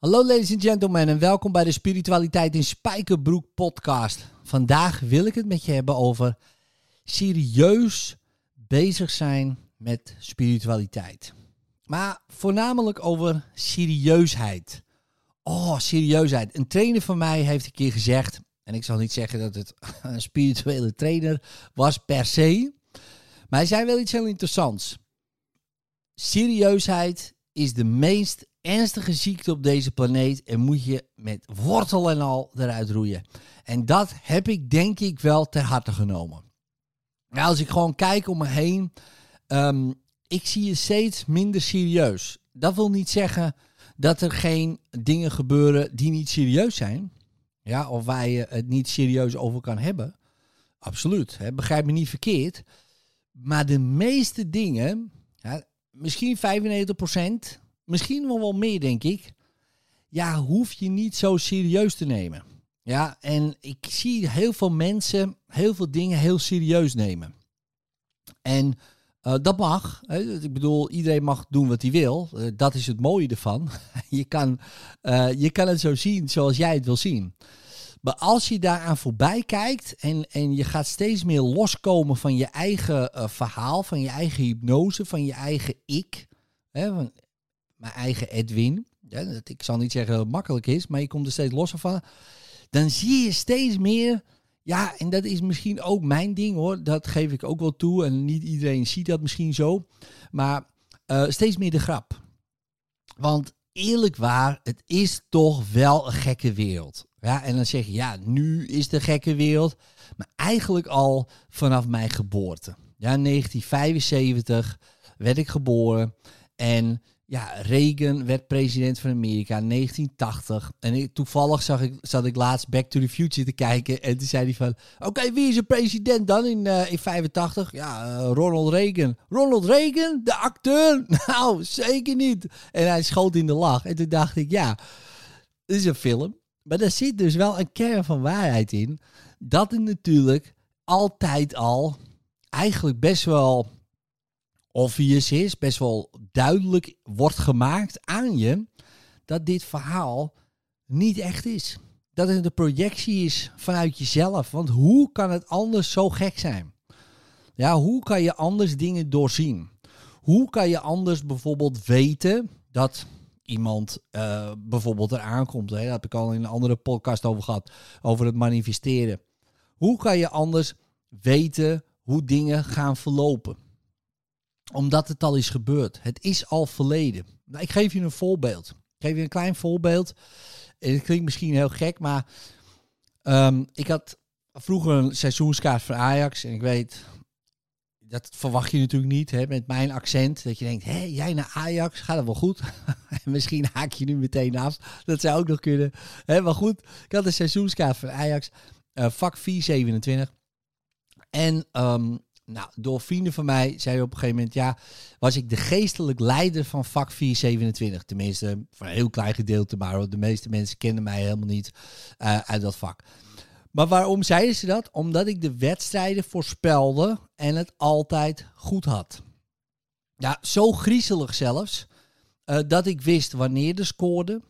Hallo ladies and gentlemen en welkom bij de Spiritualiteit in Spijkerbroek podcast. Vandaag wil ik het met je hebben over serieus bezig zijn met spiritualiteit. Maar voornamelijk over serieusheid. Oh, serieusheid. Een trainer van mij heeft een keer gezegd, en ik zal niet zeggen dat het een spirituele trainer was per se, maar hij zei wel iets heel interessants. Serieusheid is de meest ernstige ziekte op deze planeet en moet je met wortel en al eruit roeien. En dat heb ik denk ik wel ter harte genomen. Nou, als ik gewoon kijk om me heen, um, ik zie je steeds minder serieus. Dat wil niet zeggen dat er geen dingen gebeuren die niet serieus zijn. Ja, of waar je het niet serieus over kan hebben. Absoluut, hè, begrijp me niet verkeerd. Maar de meeste dingen, misschien 95%, misschien wel wel meer, denk ik. Ja, hoef je niet zo serieus te nemen. Ja, en ik zie heel veel mensen heel veel dingen heel serieus nemen. En uh, dat mag. Hè. Ik bedoel, iedereen mag doen wat hij wil. Uh, dat is het mooie ervan. je, kan, uh, je kan het zo zien zoals jij het wil zien. Maar als je daaraan voorbij kijkt en, en je gaat steeds meer loskomen van je eigen verhaal, van je eigen hypnose, van je eigen ik. Hè, van, mijn eigen Edwin. Ik zal niet zeggen dat het makkelijk is, maar je komt er steeds losser van. Dan zie je steeds meer. Ja, en dat is misschien ook mijn ding hoor. Dat geef ik ook wel toe. En niet iedereen ziet dat misschien zo. Maar uh, steeds meer de grap. Want eerlijk waar, het is toch wel een gekke wereld. Ja, en dan zeg je, ja, nu is de gekke wereld. Maar eigenlijk al vanaf mijn geboorte. Ja, 1975 werd ik geboren. En ja, Reagan werd president van Amerika in 1980. En toevallig zag ik, zat ik laatst Back to the Future te kijken. En toen zei hij van, oké, wie is de president dan in, uh, in 85? Ja, uh, Ronald Reagan. Ronald Reagan, de acteur? Nou, zeker niet. En hij schoot in de lach. En toen dacht ik, ja, dit is een film. Maar daar zit dus wel een kern van waarheid in. Dat het natuurlijk altijd al eigenlijk best wel obvious is, best wel duidelijk wordt gemaakt aan je dat dit verhaal niet echt is. Dat het een projectie is vanuit jezelf. Want hoe kan het anders zo gek zijn? Ja, hoe kan je anders dingen doorzien? Hoe kan je anders bijvoorbeeld weten dat iemand uh, bijvoorbeeld eraan komt? Hè? Daar heb ik al in een andere podcast over gehad, over het manifesteren. Hoe kan je anders weten hoe dingen gaan verlopen? Omdat het al is gebeurd. Het is al verleden. Nou, ik geef je een voorbeeld. Ik geef je een klein voorbeeld. Het klinkt misschien heel gek, maar um, ik had vroeger een seizoenskaart voor Ajax. En ik weet, dat verwacht je natuurlijk niet hè, met mijn accent. Dat je denkt, hé, jij naar Ajax, gaat dat wel goed? misschien haak je nu meteen af. Dat zou ook nog kunnen. Hè, maar goed, ik had een seizoenskaart voor Ajax. Uh, vak 427. En um, nou, door vrienden van mij zei op een gegeven moment, ja, was ik de geestelijk leider van vak 427. Tenminste, voor een heel klein gedeelte, maar de meeste mensen kennen mij helemaal niet uh, uit dat vak. Maar waarom zeiden ze dat? Omdat ik de wedstrijden voorspelde en het altijd goed had. Ja, zo griezelig zelfs, uh, dat ik wist wanneer de scoorde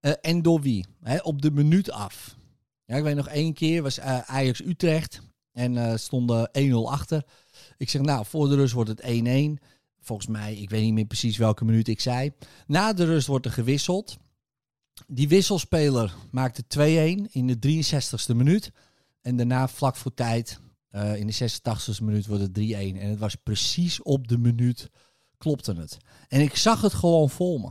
uh, en door wie. Op de minuut af. Ja, ik weet nog één keer, was Ajax Utrecht. En uh, stonden 1-0 achter. Ik zeg, nou, voor de rust wordt het 1-1. Volgens mij, ik weet niet meer precies welke minuut ik zei. Na de rust wordt er gewisseld. Die wisselspeler maakte 2-1 in de 63ste minuut. En daarna, vlak voor tijd, uh, in de 86ste minuut, wordt het 3-1. En het was precies op de minuut, klopte het. En ik zag het gewoon voor me.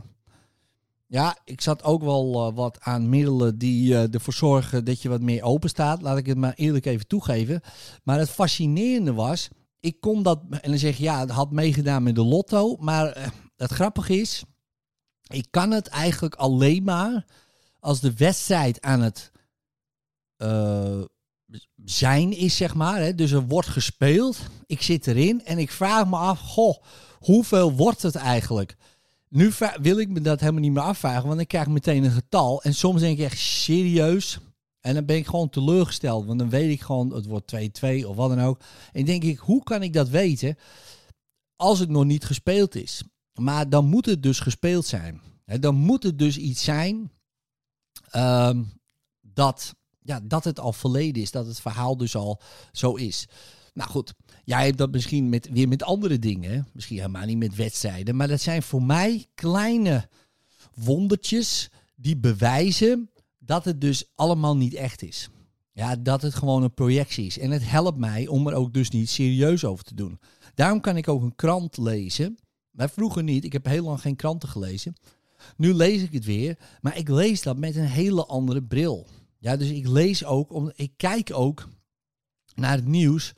Ja, ik zat ook wel uh, wat aan middelen die uh, ervoor zorgen dat je wat meer open staat. Laat ik het maar eerlijk even toegeven. Maar het fascinerende was, ik kon dat, en dan zeg je ja, het had meegedaan met de lotto. Maar uh, het grappige is, ik kan het eigenlijk alleen maar als de wedstrijd aan het zijn is, zeg maar. Hè. Dus er wordt gespeeld, ik zit erin en ik vraag me af, goh, hoeveel wordt het eigenlijk? Nu wil ik me dat helemaal niet meer afvragen, want ik krijg meteen een getal. En soms denk ik echt serieus. En dan ben ik gewoon teleurgesteld, want dan weet ik gewoon, het wordt 2-2 of wat dan ook. En denk ik, hoe kan ik dat weten als het nog niet gespeeld is? Maar dan moet het dus gespeeld zijn. Dan moet het dus iets zijn ehm, dat, ja, dat het al verleden is. Dat het verhaal dus al zo is. Nou goed, jij hebt dat misschien met, weer met andere dingen. Misschien helemaal niet met wedstrijden. Maar dat zijn voor mij kleine wondertjes die bewijzen dat het dus allemaal niet echt is. Ja, dat het gewoon een projectie is. En het helpt mij om er ook dus niet serieus over te doen. Daarom kan ik ook een krant lezen. Maar vroeger niet. Ik heb heel lang geen kranten gelezen. Nu lees ik het weer. Maar ik lees dat met een hele andere bril. Ja, dus ik lees ook, ik kijk ook naar het nieuws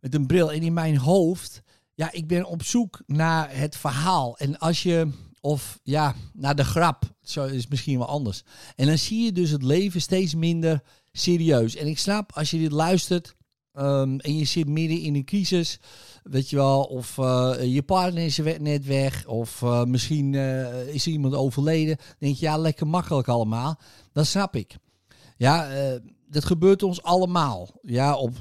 met een bril. En in mijn hoofd, ja, ik ben op zoek naar het verhaal. En als je, of ja, naar de grap, zo is misschien wel anders. En dan zie je dus het leven steeds minder serieus. En ik snap, als je dit luistert ehm, en je zit midden in een crisis, weet je wel, of uh, je partner is net weg, of uh, misschien uh, is er iemand overleden, denk je, ja, lekker makkelijk allemaal. Dat snap ik. Ja, dat gebeurt ons allemaal. Ja, op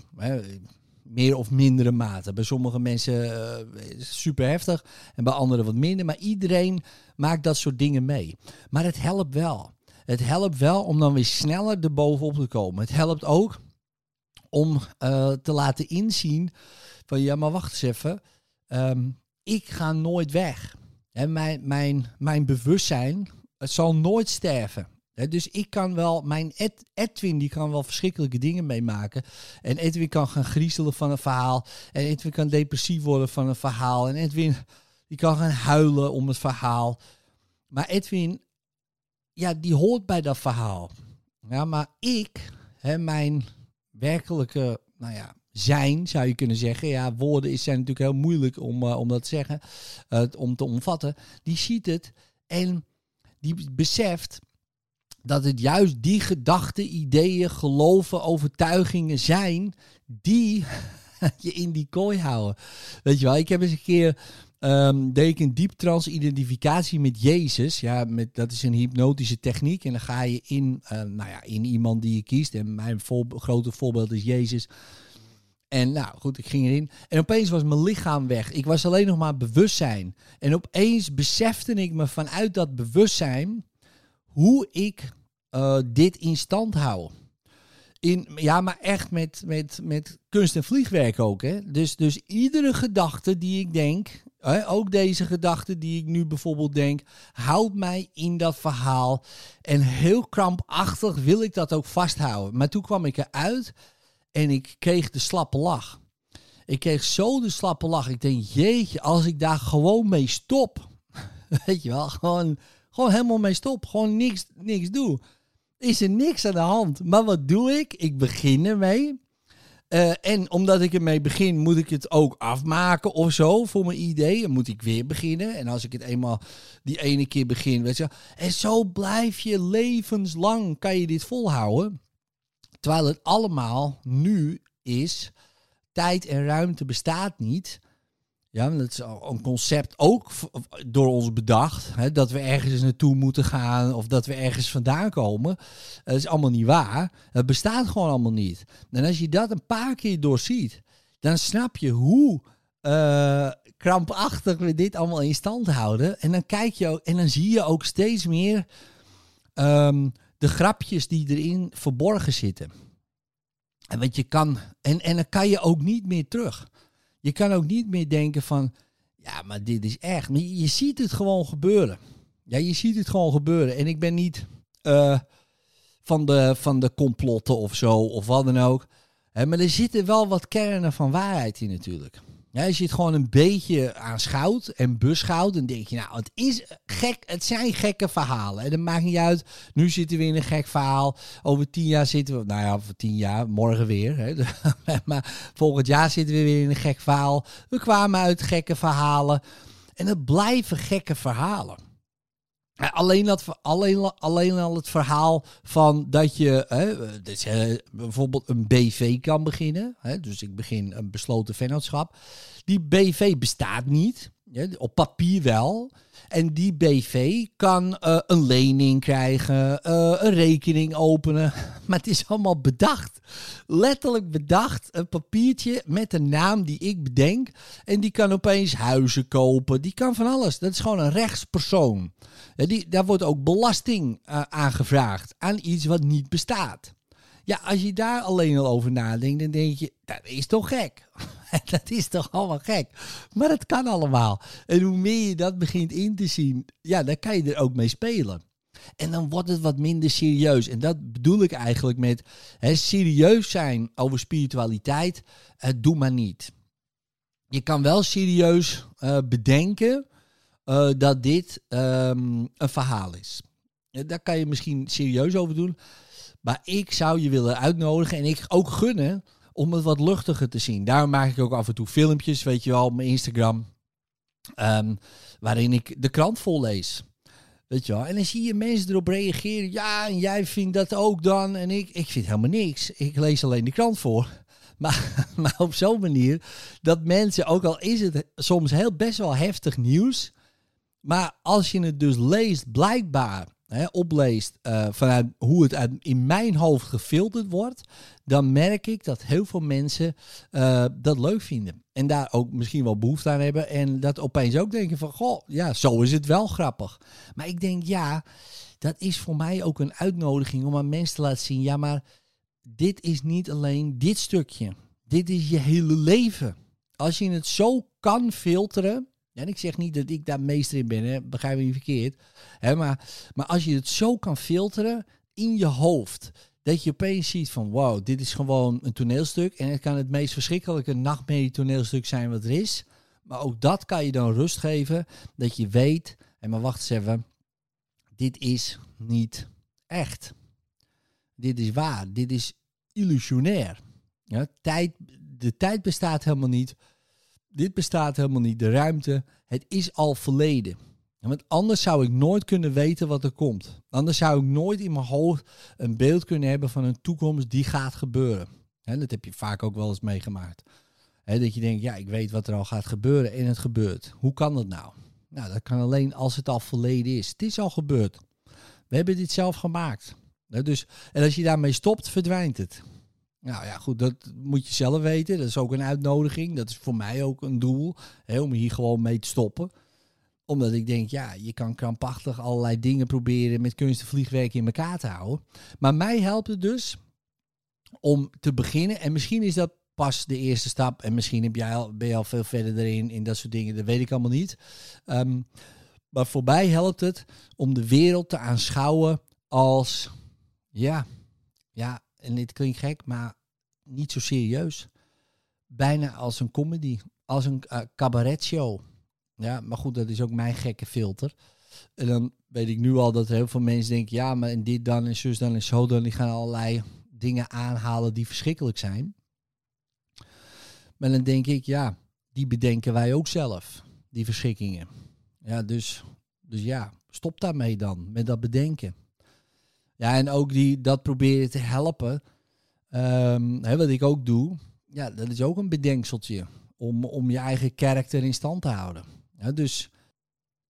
meer of mindere mate. Bij sommige mensen het super heftig en bij anderen wat minder. Maar iedereen maakt dat soort dingen mee. Maar het helpt wel. Het helpt wel om dan weer sneller erbovenop te komen. Het helpt ook om uh, te laten inzien van ja, maar wacht eens even. Um, ik ga nooit weg. En mijn, mijn, mijn bewustzijn, het zal nooit sterven. Dus ik kan wel, mijn Ed, Edwin die kan wel verschrikkelijke dingen meemaken. En Edwin kan gaan griezelen van een verhaal. En Edwin kan depressief worden van een verhaal. En Edwin die kan gaan huilen om het verhaal. Maar Edwin ja, die hoort bij dat verhaal. Ja, maar ik, hè, mijn werkelijke, nou ja, zijn, zou je kunnen zeggen. Ja, woorden zijn natuurlijk heel moeilijk om, uh, om dat te zeggen, uh, om te omvatten. Die ziet het en die beseft dat het juist die gedachten, ideeën, geloven, overtuigingen zijn die je in die kooi houden. Weet je wel, ik heb eens een keer um, deed ik een dieptrans-identificatie met Jezus. Ja, met, dat is een hypnotische techniek. En dan ga je in, uh, nou ja, in iemand die je kiest. En mijn grote voorbeeld is Jezus. En nou goed, ik ging erin. En opeens was mijn lichaam weg. Ik was alleen nog maar bewustzijn. En opeens besefte ik me vanuit dat bewustzijn hoe ik uh, dit in stand hou. In, ja, maar echt met, met, met kunst en vliegwerk ook. Hè? Dus, dus iedere gedachte die ik denk, ook deze gedachte die ik nu bijvoorbeeld denk, houdt mij in dat verhaal. En heel krampachtig wil ik dat ook vasthouden. Maar toen kwam ik eruit en ik kreeg de slappe lach. Ik kreeg zo de slappe lach. Ik denk, jeetje, als ik daar gewoon mee stop. Weet je wel, gewoon, gewoon helemaal mee stop. Gewoon niks, niks doe. Is er niks aan de hand. Maar wat doe ik? Ik begin ermee. Uh, en omdat ik ermee begin, moet ik het ook afmaken of zo voor mijn idee. Dan moet ik weer beginnen. En als ik het eenmaal die ene keer begin, weet je. En zo blijf je levenslang, kan je dit volhouden. Terwijl het allemaal nu is, tijd en ruimte bestaat niet. Ja, dat is een concept ook door ons bedacht. Hè, dat we ergens naartoe moeten gaan of dat we ergens vandaan komen. Dat is allemaal niet waar. Het bestaat gewoon allemaal niet. En als je dat een paar keer doorziet, dan snap je hoe uh, krampachtig we dit allemaal in stand houden. En dan kijk je ook, en dan zie je ook steeds meer um, de grapjes die erin verborgen zitten. En wat je kan, en, en dan kan je ook niet meer terug. Je kan ook niet meer denken van, ja, maar dit is echt. Je, ziet het gewoon gebeuren. Ja, je ziet het gewoon gebeuren. En ik ben niet uh, van, de, van de complotten of zo, of wat dan ook. maar er zitten wel wat kernen van waarheid in natuurlijk. Ja, als je het gewoon een beetje aanschouwt en beschouwt, dan denk je, nou, het is gek, het zijn gekke verhalen. En dat maakt niet uit. Nu zitten we in een gek verhaal. Over tien jaar zitten we, nou ja, over tien jaar, morgen weer. Hè. maar volgend jaar zitten we weer in een gek verhaal. We kwamen uit gekke verhalen. En het blijven gekke verhalen. Alleen, dat, alleen, alleen al het verhaal van dat je hè, dus, bijvoorbeeld een BV kan beginnen. Hè, dus ik begin een besloten vennootschap. Die BV bestaat niet. Op papier wel. En die BV kan uh, een lening krijgen, uh, een rekening openen. Maar het is allemaal bedacht. Letterlijk bedacht. Een papiertje met een naam die ik bedenk. En die kan opeens huizen kopen. Die kan van alles. Dat is gewoon een rechtspersoon. Die, daar wordt ook belasting uh, aangevraagd aan iets wat niet bestaat. Ja, als je daar alleen al over nadenkt, dan denk je, dat is toch gek? dat is toch allemaal gek? Maar het kan allemaal. En hoe meer je dat begint in te zien, ja, dan kan je er ook mee spelen. En dan wordt het wat minder serieus. En dat bedoel ik eigenlijk met hè, serieus zijn over spiritualiteit. Uh, doe maar niet. Je kan wel serieus uh, bedenken uh, dat dit um, een verhaal is. Daar kan je misschien serieus over doen. Maar ik zou je willen uitnodigen en ik ook gunnen om het wat luchtiger te zien. Daarom maak ik ook af en toe filmpjes, weet je wel, op mijn Instagram. Um, waarin ik de krant vollees. Weet je wel. En dan zie je mensen erop reageren. Ja, en jij vindt dat ook dan. En ik, ik vind helemaal niks. Ik lees alleen de krant voor. Maar, maar op zo'n manier dat mensen, ook al is het soms heel best wel heftig nieuws. Maar als je het dus leest, blijkbaar opleest uh, vanuit hoe het in mijn hoofd gefilterd wordt, dan merk ik dat heel veel mensen uh, dat leuk vinden. En daar ook misschien wel behoefte aan hebben. En dat opeens ook denken van, goh, ja, zo is het wel grappig. Maar ik denk, ja, dat is voor mij ook een uitnodiging om aan mensen te laten zien, ja, maar dit is niet alleen dit stukje. Dit is je hele leven. Als je het zo kan filteren, en ik zeg niet dat ik daar meester in ben, begrijp me niet verkeerd. Hè, maar, maar als je het zo kan filteren in je hoofd, dat je opeens ziet van wow, dit is gewoon een toneelstuk. En het kan het meest verschrikkelijke nachtmerrie toneelstuk zijn wat er is. Maar ook dat kan je dan rust geven, dat je weet, en maar wacht eens even, dit is niet echt. Dit is waar, dit is illusionair. Ja, tijd, de tijd bestaat helemaal niet dit bestaat helemaal niet. De ruimte, het is al verleden. Want anders zou ik nooit kunnen weten wat er komt. Anders zou ik nooit in mijn hoofd een beeld kunnen hebben van een toekomst die gaat gebeuren. dat heb je vaak ook wel eens meegemaakt. dat je denkt, ja, ik weet wat er al gaat gebeuren en het gebeurt. Hoe kan dat nou? Nou, dat kan alleen als het al verleden is. Het is al gebeurd. We hebben dit zelf gemaakt. dus, en als je daarmee stopt, verdwijnt het. Nou ja, goed, dat moet je zelf weten. Dat is ook een uitnodiging. Dat is voor mij ook een doel hè, om hier gewoon mee te stoppen. Omdat ik denk, ja, je kan krampachtig allerlei dingen proberen met kunst en vliegwerken in elkaar te houden. Maar mij helpt het dus om te beginnen. En misschien is dat pas de eerste stap. En misschien heb jij al, ben je al veel verder erin, in dat soort dingen. Dat weet ik allemaal niet. Um, maar voor mij helpt het om de wereld te aanschouwen als, ja, ja, en dit klinkt gek, maar niet zo serieus. Bijna als een comedy, als een uh, cabaretshow. Ja, maar goed, dat is ook mijn gekke filter. En dan weet ik nu al dat heel veel mensen denken, ja, maar en dit dan en zus dan en zo dan. Die gaan allerlei dingen aanhalen die verschrikkelijk zijn. Maar dan denk ik, ja, die bedenken wij ook zelf, die verschrikkingen. Ja, dus, dus ja, stop daarmee dan, met dat bedenken. Ja, en ook die, dat proberen te helpen. Um, hè, wat ik ook doe, ja, dat is ook een bedenkseltje. Om, om je eigen karakter in stand te houden. Dus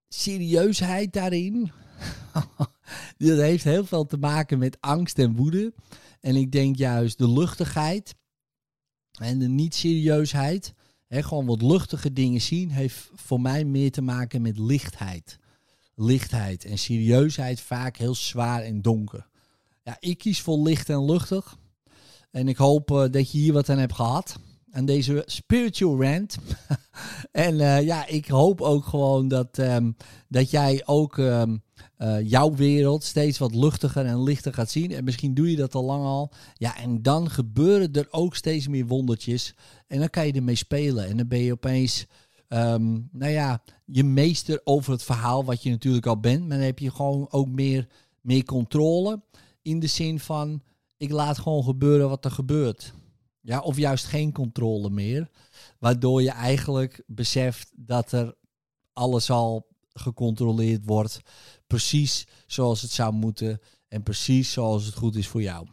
serieusheid daarin, dat heeft heel veel te maken met angst en woede. En ik denk juist de luchtigheid en de niet-serieusheid, gewoon wat luchtige dingen zien, heeft voor mij meer te maken met lichtheid lichtheid en serieusheid vaak heel zwaar en donker. Ja, ik kies voor licht en luchtig. En ik hoop uh, dat je hier wat aan hebt gehad. Aan deze spiritual rant. en uh, ja, ik hoop ook gewoon dat, um, dat jij ook um, uh, jouw wereld steeds wat luchtiger en lichter gaat zien. En misschien doe je dat al lang al. Ja, en dan gebeuren er ook steeds meer wondertjes. En dan kan je ermee spelen. En dan ben je opeens um, nou ja, je meester over het verhaal, wat je natuurlijk al bent. Maar dan heb je gewoon ook meer, meer controle. In de zin van, ik laat gewoon gebeuren wat er gebeurt. Ja, of juist geen controle meer. Waardoor je eigenlijk beseft dat er alles al gecontroleerd wordt. Precies zoals het zou moeten. En precies zoals het goed is voor jou.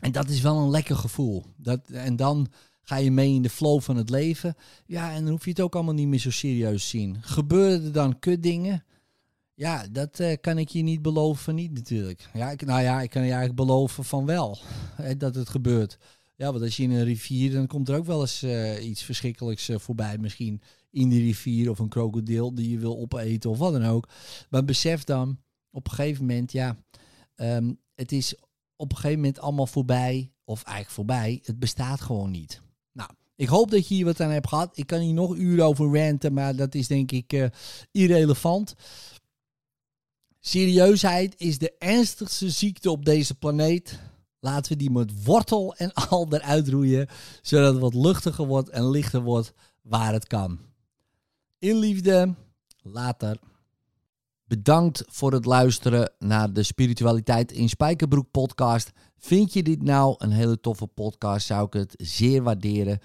En dat is wel een lekker gevoel. Dat, en dan Ga je mee in de flow van het leven? Ja, en dan hoef je het ook allemaal niet meer zo serieus te zien. Gebeuren er dan kutdingen? Ja, dat eh, kan ik je niet beloven niet natuurlijk. Ja, ik, nou ja, ik kan je eigenlijk beloven van wel hè, dat het gebeurt. Ja, want als je in een rivier, dan komt er ook wel eens eh, iets verschrikkelijks eh, voorbij. Misschien in die rivier of een krokodil die je wil opeten of wat dan ook. Maar besef dan op een gegeven moment, ja, ehm, het is op een gegeven moment allemaal voorbij. Of eigenlijk voorbij. Het bestaat gewoon niet. Nou, ik hoop dat je hier wat aan hebt gehad. Ik kan hier nog uren over ranten, maar dat is denk ik irrelevant. Serieusheid is de ernstigste ziekte op deze planeet. Laten we die met wortel en al eruit roeien, zodat het wat luchtiger wordt en lichter wordt waar het kan. In liefde, later. Bedankt voor het luisteren naar de Spiritualiteit in Spijkerbroek podcast. Vind je dit nou een hele toffe podcast, zou ik het zeer waarderen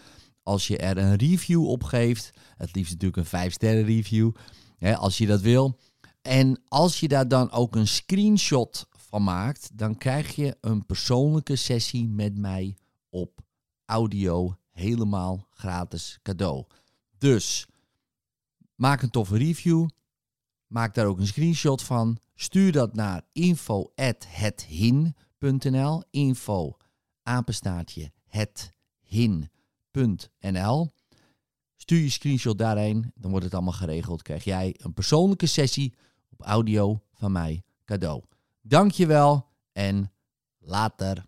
als je er een review op geeft. Het liefst natuurlijk een 5 sterren review, hè, als je dat wil. En als je daar dan ook een screenshot van maakt, dan krijg je een persoonlijke sessie met mij op audio helemaal gratis cadeau. Dus maak een toffe review. Maak daar ook een screenshot van. Stuur dat naar info@hethin.nl. Info apenstaartje hethin.nl. Stuur je screenshot daarheen, dan wordt het allemaal geregeld. Krijg jij een persoonlijke sessie op audio van mij cadeau. Dankjewel en later.